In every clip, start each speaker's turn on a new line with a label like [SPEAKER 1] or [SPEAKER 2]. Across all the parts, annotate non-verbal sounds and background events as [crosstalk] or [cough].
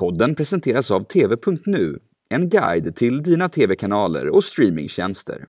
[SPEAKER 1] Podden presenteras av TV.nu, en guide till dina tv-kanaler och streamingtjänster.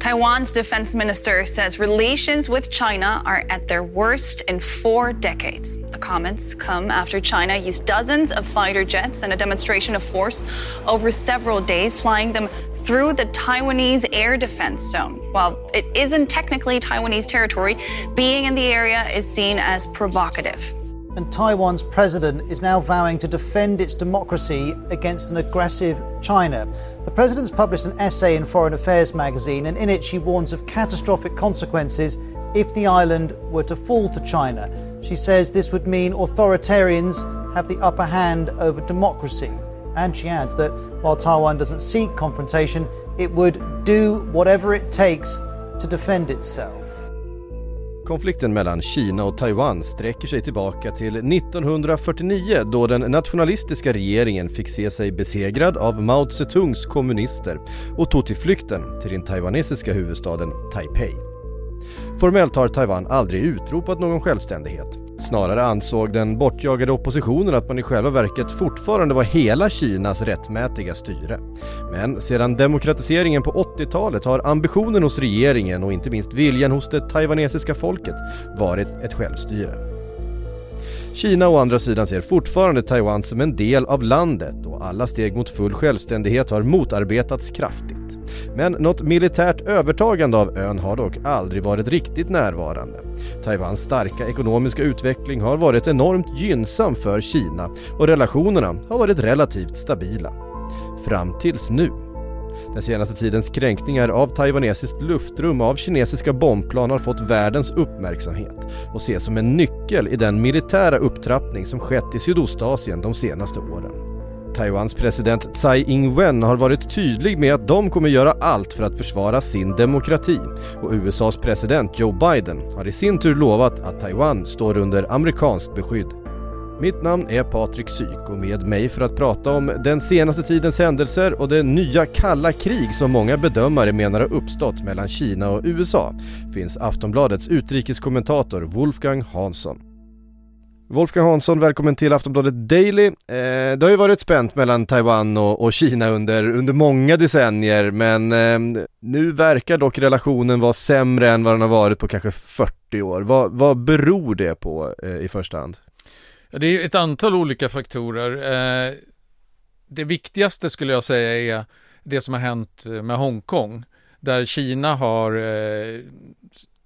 [SPEAKER 2] Taiwan's defense minister says relations with China are at their worst in four decades. The comments come after China used dozens of fighter jets and a demonstration of force over several days, flying them through the Taiwanese air defense zone. While it isn't technically Taiwanese territory, being in the area is seen as provocative.
[SPEAKER 3] And Taiwan's president is now vowing to defend its democracy against an aggressive China. The president's published an essay in Foreign Affairs magazine, and in it she warns of catastrophic consequences if the island were to fall to China. She says this would mean authoritarians have the upper hand over democracy. And she adds that while Taiwan doesn't seek confrontation, it would do whatever it takes to defend itself.
[SPEAKER 4] Konflikten mellan Kina och Taiwan sträcker sig tillbaka till 1949 då den nationalistiska regeringen fick se sig besegrad av Mao Zedongs kommunister och tog till flykten till den taiwanesiska huvudstaden Taipei. Formellt har Taiwan aldrig utropat någon självständighet. Snarare ansåg den bortjagade oppositionen att man i själva verket fortfarande var hela Kinas rättmätiga styre. Men sedan demokratiseringen på 80-talet har ambitionen hos regeringen och inte minst viljan hos det taiwanesiska folket varit ett självstyre. Kina å andra sidan ser fortfarande Taiwan som en del av landet och alla steg mot full självständighet har motarbetats kraftigt. Men något militärt övertagande av ön har dock aldrig varit riktigt närvarande. Taiwans starka ekonomiska utveckling har varit enormt gynnsam för Kina och relationerna har varit relativt stabila. Fram tills nu. Den senaste tidens kränkningar av taiwanesiskt luftrum av kinesiska bombplan har fått världens uppmärksamhet och ses som en nyckel i den militära upptrappning som skett i Sydostasien de senaste åren. Taiwans president Tsai Ing-wen har varit tydlig med att de kommer göra allt för att försvara sin demokrati och USAs president Joe Biden har i sin tur lovat att Taiwan står under amerikanskt beskydd mitt namn är Patrik Syk och med mig för att prata om den senaste tidens händelser och det nya kalla krig som många bedömare menar har uppstått mellan Kina och USA finns Aftonbladets utrikeskommentator Wolfgang Hansson. Wolfgang Hansson, välkommen till Aftonbladet Daily. Eh, det har ju varit spänt mellan Taiwan och, och Kina under, under många decennier men eh, nu verkar dock relationen vara sämre än vad den har varit på kanske 40 år. Vad, vad beror det på eh, i första hand?
[SPEAKER 5] Ja, det är ett antal olika faktorer. Eh, det viktigaste skulle jag säga är det som har hänt eh, med Hongkong, där Kina har eh,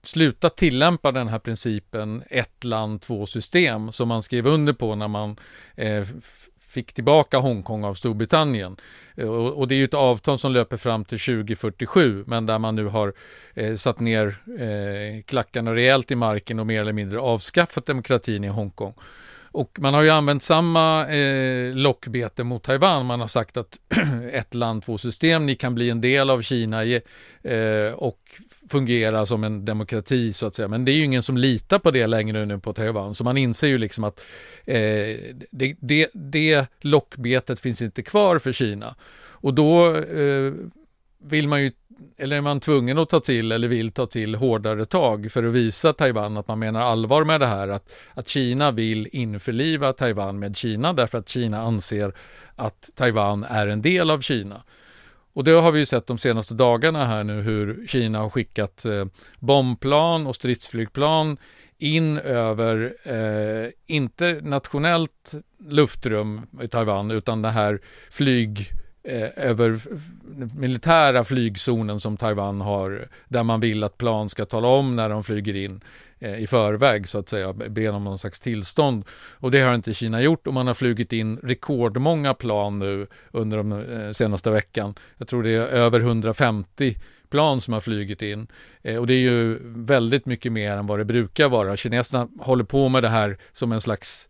[SPEAKER 5] sluta tillämpa den här principen ett land, två system som man skrev under på när man eh, fick tillbaka Hongkong av Storbritannien. Eh, och, det är ju ett avtal som löper fram till 2047 men där man nu har eh, satt ner eh, klackarna rejält i marken och mer eller mindre avskaffat demokratin i Hongkong. Och man har ju använt samma eh, lockbete mot Taiwan. Man har sagt att [clears throat] ett land, två system, ni kan bli en del av Kina eh, och fungera som en demokrati så att säga. Men det är ju ingen som litar på det längre nu på Taiwan. Så man inser ju liksom att eh, det, det, det lockbetet finns inte kvar för Kina. Och då eh, vill man ju eller är man tvungen att ta till eller vill ta till hårdare tag för att visa Taiwan att man menar allvar med det här att, att Kina vill införliva Taiwan med Kina därför att Kina anser att Taiwan är en del av Kina. Och det har vi ju sett de senaste dagarna här nu hur Kina har skickat eh, bombplan och stridsflygplan in över, eh, inte nationellt luftrum i Taiwan, utan det här flyg eh, Eh, över militära flygzonen som Taiwan har, där man vill att plan ska tala om när de flyger in eh, i förväg så att säga, be om någon slags tillstånd. Och det har inte Kina gjort och man har flugit in rekordmånga plan nu under de eh, senaste veckan. Jag tror det är över 150 plan som har flugit in. Eh, och det är ju väldigt mycket mer än vad det brukar vara. Kineserna håller på med det här som en slags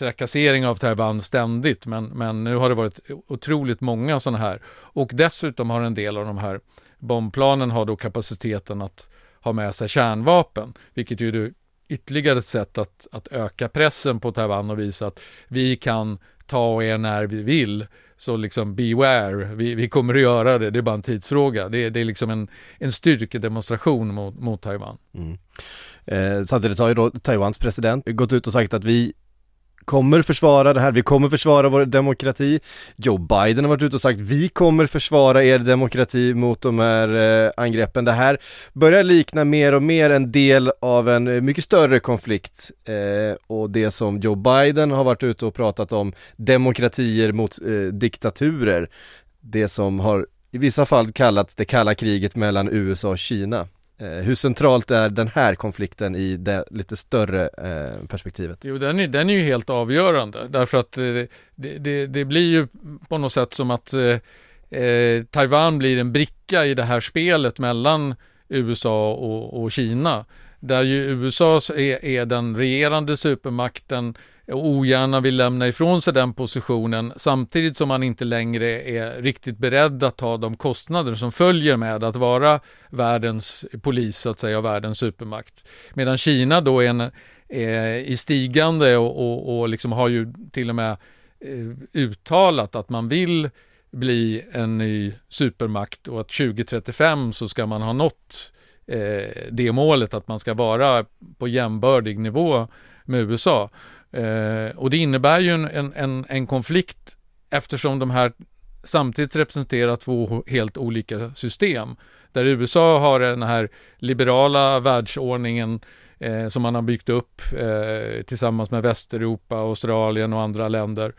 [SPEAKER 5] trakassering av Taiwan ständigt, men, men nu har det varit otroligt många sådana här. Och dessutom har en del av de här bombplanen har då kapaciteten att ha med sig kärnvapen, vilket ju är ytterligare ett sätt att, att öka pressen på Taiwan och visa att vi kan ta er när vi vill. Så liksom beware, vi, vi kommer att göra det, det är bara en tidsfråga. Det, det är liksom en, en styrkedemonstration mot, mot Taiwan. Mm.
[SPEAKER 4] Eh, samtidigt har ju då Taiwans president gått ut och sagt att vi kommer försvara det här, vi kommer försvara vår demokrati. Joe Biden har varit ute och sagt vi kommer försvara er demokrati mot de här eh, angreppen. Det här börjar likna mer och mer en del av en eh, mycket större konflikt eh, och det som Joe Biden har varit ute och pratat om, demokratier mot eh, diktaturer. Det som har i vissa fall kallats det kalla kriget mellan USA och Kina. Eh, hur centralt är den här konflikten i det lite större eh, perspektivet?
[SPEAKER 5] Jo, den är, den är ju helt avgörande därför att eh, det, det, det, blir ju på något sätt som att eh, eh Taiwan blir en bricka i det här spelet mellan USA och, och Kina. Där ju USA är, är den regerande supermakten ogärna vill lämna ifrån sig den positionen samtidigt som man inte längre är riktigt beredd att ta de kostnader som följer med att vara världens polis så att säga och världens supermakt. Medan Kina då är, en, är i stigande och, och, och liksom har ju till och med eh, uttalat att man vill bli en ny supermakt och att 2035 så ska man ha nått eh, det målet att man ska vara på jämbördig nivå med USA. Eh, och det innebär ju en, en, en konflikt eftersom de här samtidigt representerar två helt olika system. Där USA har den här liberala världsordningen eh, som man har byggt upp eh, tillsammans med Västeuropa, Australien och andra länder.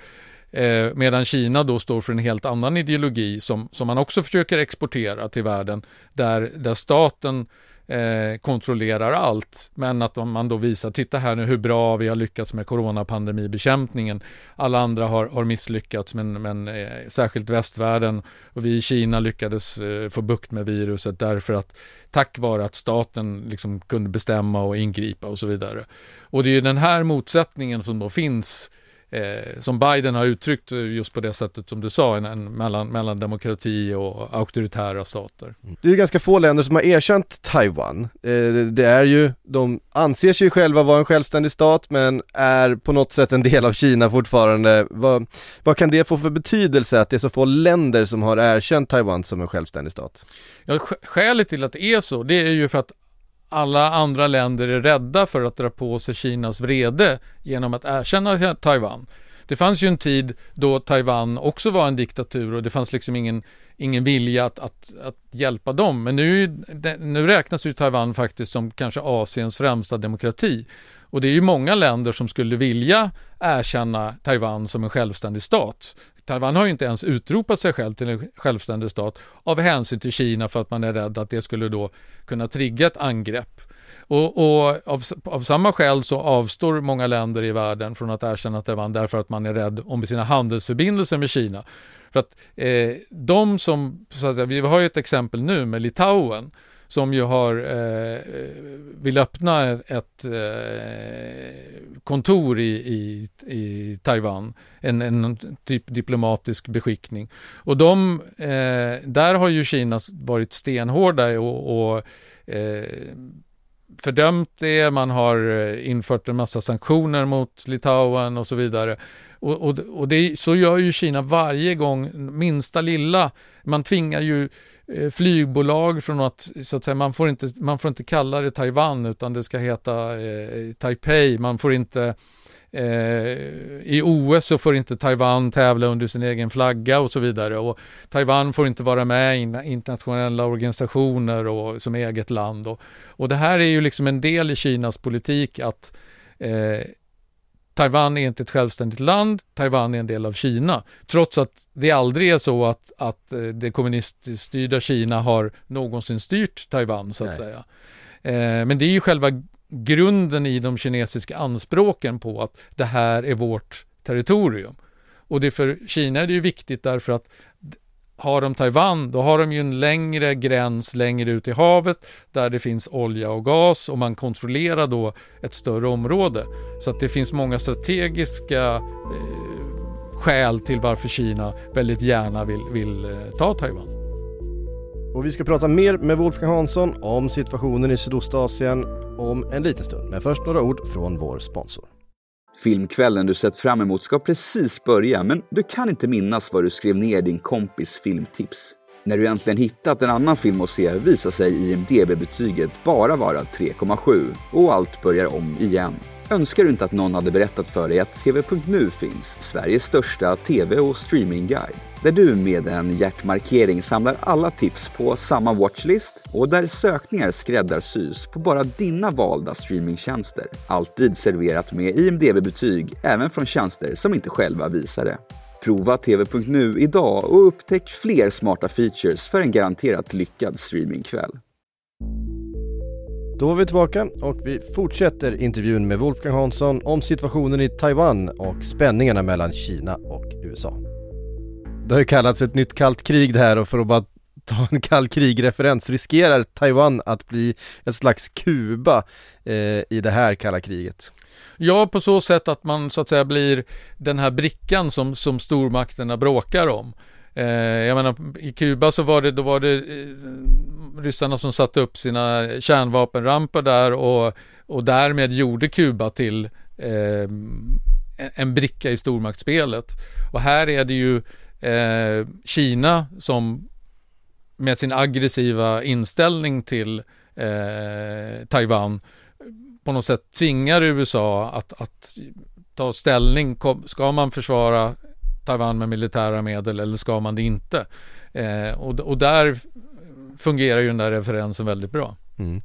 [SPEAKER 5] Eh, medan Kina då står för en helt annan ideologi som, som man också försöker exportera till världen, där, där staten eh, kontrollerar allt. Men att man då visar, titta här nu hur bra vi har lyckats med coronapandemibekämpningen. Alla andra har, har misslyckats, men, men eh, särskilt västvärlden och vi i Kina lyckades eh, få bukt med viruset därför att tack vare att staten liksom kunde bestämma och ingripa och så vidare. Och det är ju den här motsättningen som då finns eh, som Biden har uttryckt just på det sättet som du sa, en, en, mellan, mellan demokrati och auktoritära stater.
[SPEAKER 4] Mm. Det är ganska få länder som har erkänt Taiwan. Eh, det är ju, de anser sig själva vara en självständig stat men är på något sätt en del av Kina fortfarande. Vad, vad kan det få för betydelse att det är så få länder som har erkänt Taiwan som en självständig stat?
[SPEAKER 5] Ja, skälet till att det är så, det är ju för att alla andra länder är rädda för att dra på sig Kinas vrede genom att erkänna Taiwan. Det fanns ju en tid då Taiwan också var en diktatur och det fanns liksom ingen, ingen vilja att, att, att hjälpa dem. Men nu, nu räknas ju Taiwan faktiskt som kanske Asiens främsta demokrati. Och det är ju många länder som skulle vilja erkänna Taiwan som en självständig stat. Taiwan har ju inte ens utropat sig själv till en självständig stat av hänsyn till Kina för att man är rädd att det skulle då kunna trigga ett angrepp. Och, och av, av, samma skäl så avstår många länder i världen från att erkänna Taiwan därför att man är rädd om sina handelsförbindelser med Kina. För att eh, de som, så att säga, vi har ju ett exempel nu med Litauen som ju har, eh, eh vill öppna ett eh, kontor i, i, i Taiwan, en, en, typ diplomatisk beskickning. Och de, eh, där har ju Kina varit stenhårda och, och eh, fördömt det, man har eh, infört en massa sanktioner mot Litauen och så vidare. Och, och, och det, så gör ju Kina varje gång, minsta lilla, man tvingar ju eh, flygbolag från att, så att säga, man får inte, man får inte kalla det Taiwan utan det ska heta eh, Taipei. Man får inte eh, i OS så får inte Taiwan tävla under sin egen flagga och så vidare. Och Taiwan får inte vara med i internationella organisationer och som eget land. Och, och det här är ju liksom en del i Kinas politik att eh, Taiwan är inte ett självständigt land, Taiwan är en del av Kina. Trots att det aldrig är så att, att eh, det kommunistiskt styrda Kina har någonsin styrt Taiwan så att Nej. säga. Eh, men det är ju själva grunden i de kinesiska anspråken på att det här är vårt territorium. Och det för Kina är det ju viktigt därför att har de Taiwan, då har de ju en längre gräns längre ut i havet där det finns olja och gas och man kontrollerar då ett större område. Så att det finns många strategiska eh, skäl till varför Kina väldigt gärna vill, vill eh, ta Taiwan.
[SPEAKER 4] Och vi ska prata mer med Wolfgang Hansson om situationen i Sydostasien om en liten stund. Men först några ord från vår sponsor.
[SPEAKER 1] Filmkvällen du sett fram emot ska precis börja, men du kan inte minnas vad du skrev ner din kompis filmtips. När du äntligen hittat en annan film att se visar sig IMDB-betyget bara vara 3,7 och allt börjar om igen. Önskar du inte att någon hade berättat för dig att TV.nu finns, Sveriges största TV och streamingguide? Där du med en hjärtmarkering samlar alla tips på samma watchlist och där sökningar skräddarsys på bara dina valda streamingtjänster. Alltid serverat med IMDB-betyg, även från tjänster som inte själva visar det. Prova TV.nu idag och upptäck fler smarta features för en garanterat lyckad streamingkväll.
[SPEAKER 4] Då är vi tillbaka och vi fortsätter intervjun med Wolfgang Hansson om situationen i Taiwan och spänningarna mellan Kina och USA. Det har ju kallats ett nytt kallt krig det här och för att bara ta en kall krigreferens riskerar Taiwan att bli ett slags Kuba eh, i det här kalla kriget.
[SPEAKER 5] Ja, på så sätt att man så att säga blir den här brickan som, som stormakterna bråkar om. Eh, jag menar, i Kuba så var det, då var det eh, ryssarna som satte upp sina kärnvapenramper där och, och därmed gjorde Kuba till eh, en bricka i stormaktsspelet. Och här är det ju eh, Kina som med sin aggressiva inställning till eh, Taiwan på något sätt tvingar USA att, att ta ställning. Ska man försvara Taiwan med militära medel eller ska man det inte? Eh, och, och där fungerar ju den där referensen väldigt bra. Mm.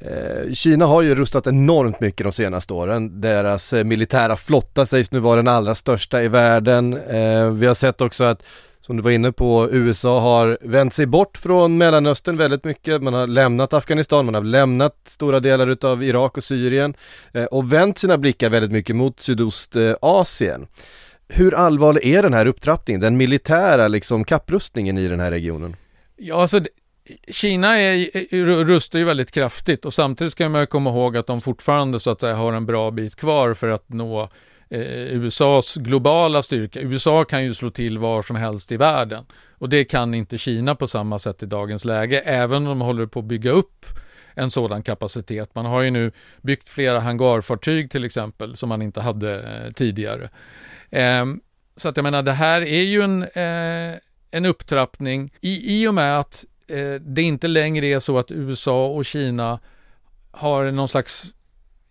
[SPEAKER 4] Eh, Kina har ju rustat enormt mycket de senaste åren. Deras eh, militära flotta sägs nu vara den allra största i världen. Eh, vi har sett också att som du var inne på, USA har vänt sig bort från Mellanöstern väldigt mycket. Man har lämnat Afghanistan, man har lämnat stora delar utav Irak och Syrien och vänt sina blickar väldigt mycket mot Sydostasien. Hur allvarlig är den här upptrappningen, den militära liksom kapprustningen i den här regionen?
[SPEAKER 5] Ja, alltså Kina är, rustar ju väldigt kraftigt och samtidigt ska man komma ihåg att de fortfarande så att säga har en bra bit kvar för att nå eh, USAs globala styrka. USA kan ju slå till var som helst i världen och det kan inte Kina på samma sätt i dagens läge, även om de håller på att bygga upp en sådan kapacitet. Man har ju nu byggt flera hangarfartyg till exempel som man inte hade eh, tidigare. Eh, så att jag menar, det här är ju en, eh, en upptrappning i, i och med att eh, det inte längre är så att USA och Kina har någon slags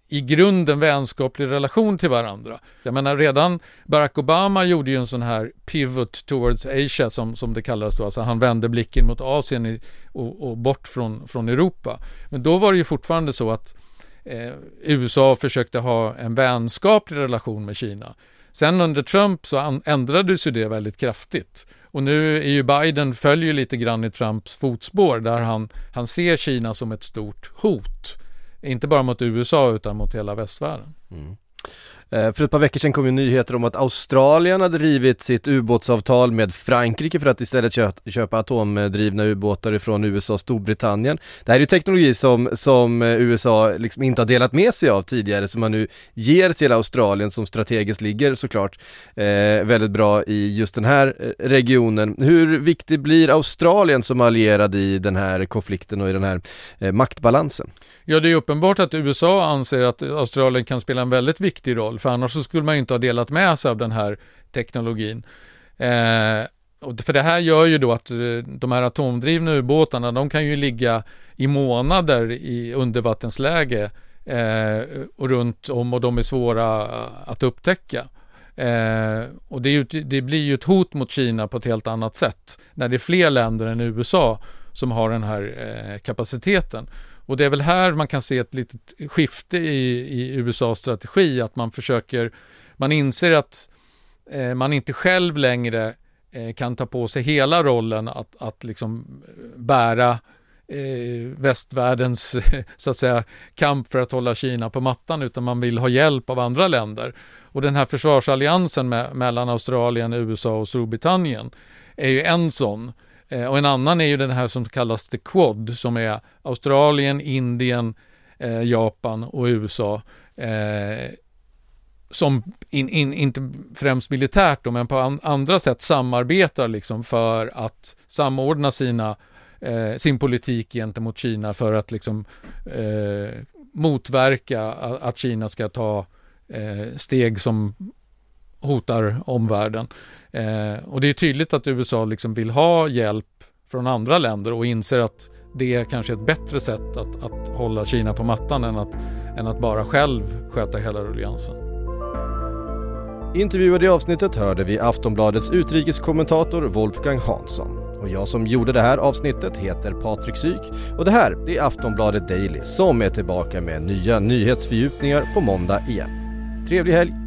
[SPEAKER 5] i grunden vänskaplig relation till varandra. Jag menar redan Barack Obama gjorde ju en sån här pivot towards Asia som, som det kallas då, alltså han vände blicken mot Asien i, och, och, bort från, från Europa. Men då var det ju fortfarande så att eh, USA försökte ha en vänskaplig relation med Kina. Sen under Trump så ändrades ju det väldigt kraftigt. Och nu är ju Biden följer lite grann i Trumps fotspår där han, han ser Kina som ett stort hot. Inte bara mot USA utan mot hela västvärlden. Mm.
[SPEAKER 4] Eh, för ett par veckor sedan kom ju nyheter om att Australien hade rivit sitt ubåtsavtal med Frankrike för att istället köpa atomdrivna ubåtar ifrån USA och Storbritannien. Det här är ju teknologi som, som eh, USA liksom inte har delat med sig av tidigare som man nu ger till Australien som strategiskt ligger såklart eh, väldigt bra i just den här eh, regionen. Hur viktig blir Australien som allierad i den här konflikten och i den här eh, maktbalansen?
[SPEAKER 5] Ja, det är uppenbart att USA anser att Australien kan spela en väldigt viktig roll, för annars så skulle man ju inte ha delat med sig av den här teknologin. Eh, och för det här gör ju då att eh, de här atomdrivna ubåtarna, de kan ju ligga i månader i undervattensläge eh, och runt om och de är svåra att upptäcka. Eh, och det, ju, det, blir ju ett hot mot Kina på ett helt annat sätt när det är fler länder än USA som har den här eh, kapaciteten. Och det är väl här man kan se ett litet skifte i, i USAs strategi, att man försöker, man inser att eh, man inte själv längre eh, kan ta på sig hela rollen att, att liksom eh, bära eh, västvärldens [laughs] så att säga kamp för att hålla Kina på mattan utan man vill ha hjälp av andra länder. Och den här försvarsalliansen med, mellan Australien, USA och Storbritannien är ju en sån Eh, Eh, och en annan är ju den här som kallas The Quad som är Australien, Indien, eh, Japan och USA. Eh, som in, in, inte främst militärt då, men på an, andra sätt samarbetar liksom för att samordna sina, eh, sin politik gentemot Kina för att liksom eh, motverka att Kina ska ta eh, steg som hotar omvärlden. Eh, och det är tydligt att USA liksom vill ha hjälp från andra länder och inser att det är kanske ett bättre sätt att, att hålla Kina på mattan än att, än att bara själv sköta hela rulliansen.
[SPEAKER 4] Intervjuade i avsnittet hörde vi Aftonbladets utrikeskommentator Wolfgang Hansson. Och jag som gjorde det här avsnittet heter Patrik Syk och det här det är Aftonbladet Daily som är tillbaka med nya nyhetsfördjupningar på måndag igen. Trevlig helg!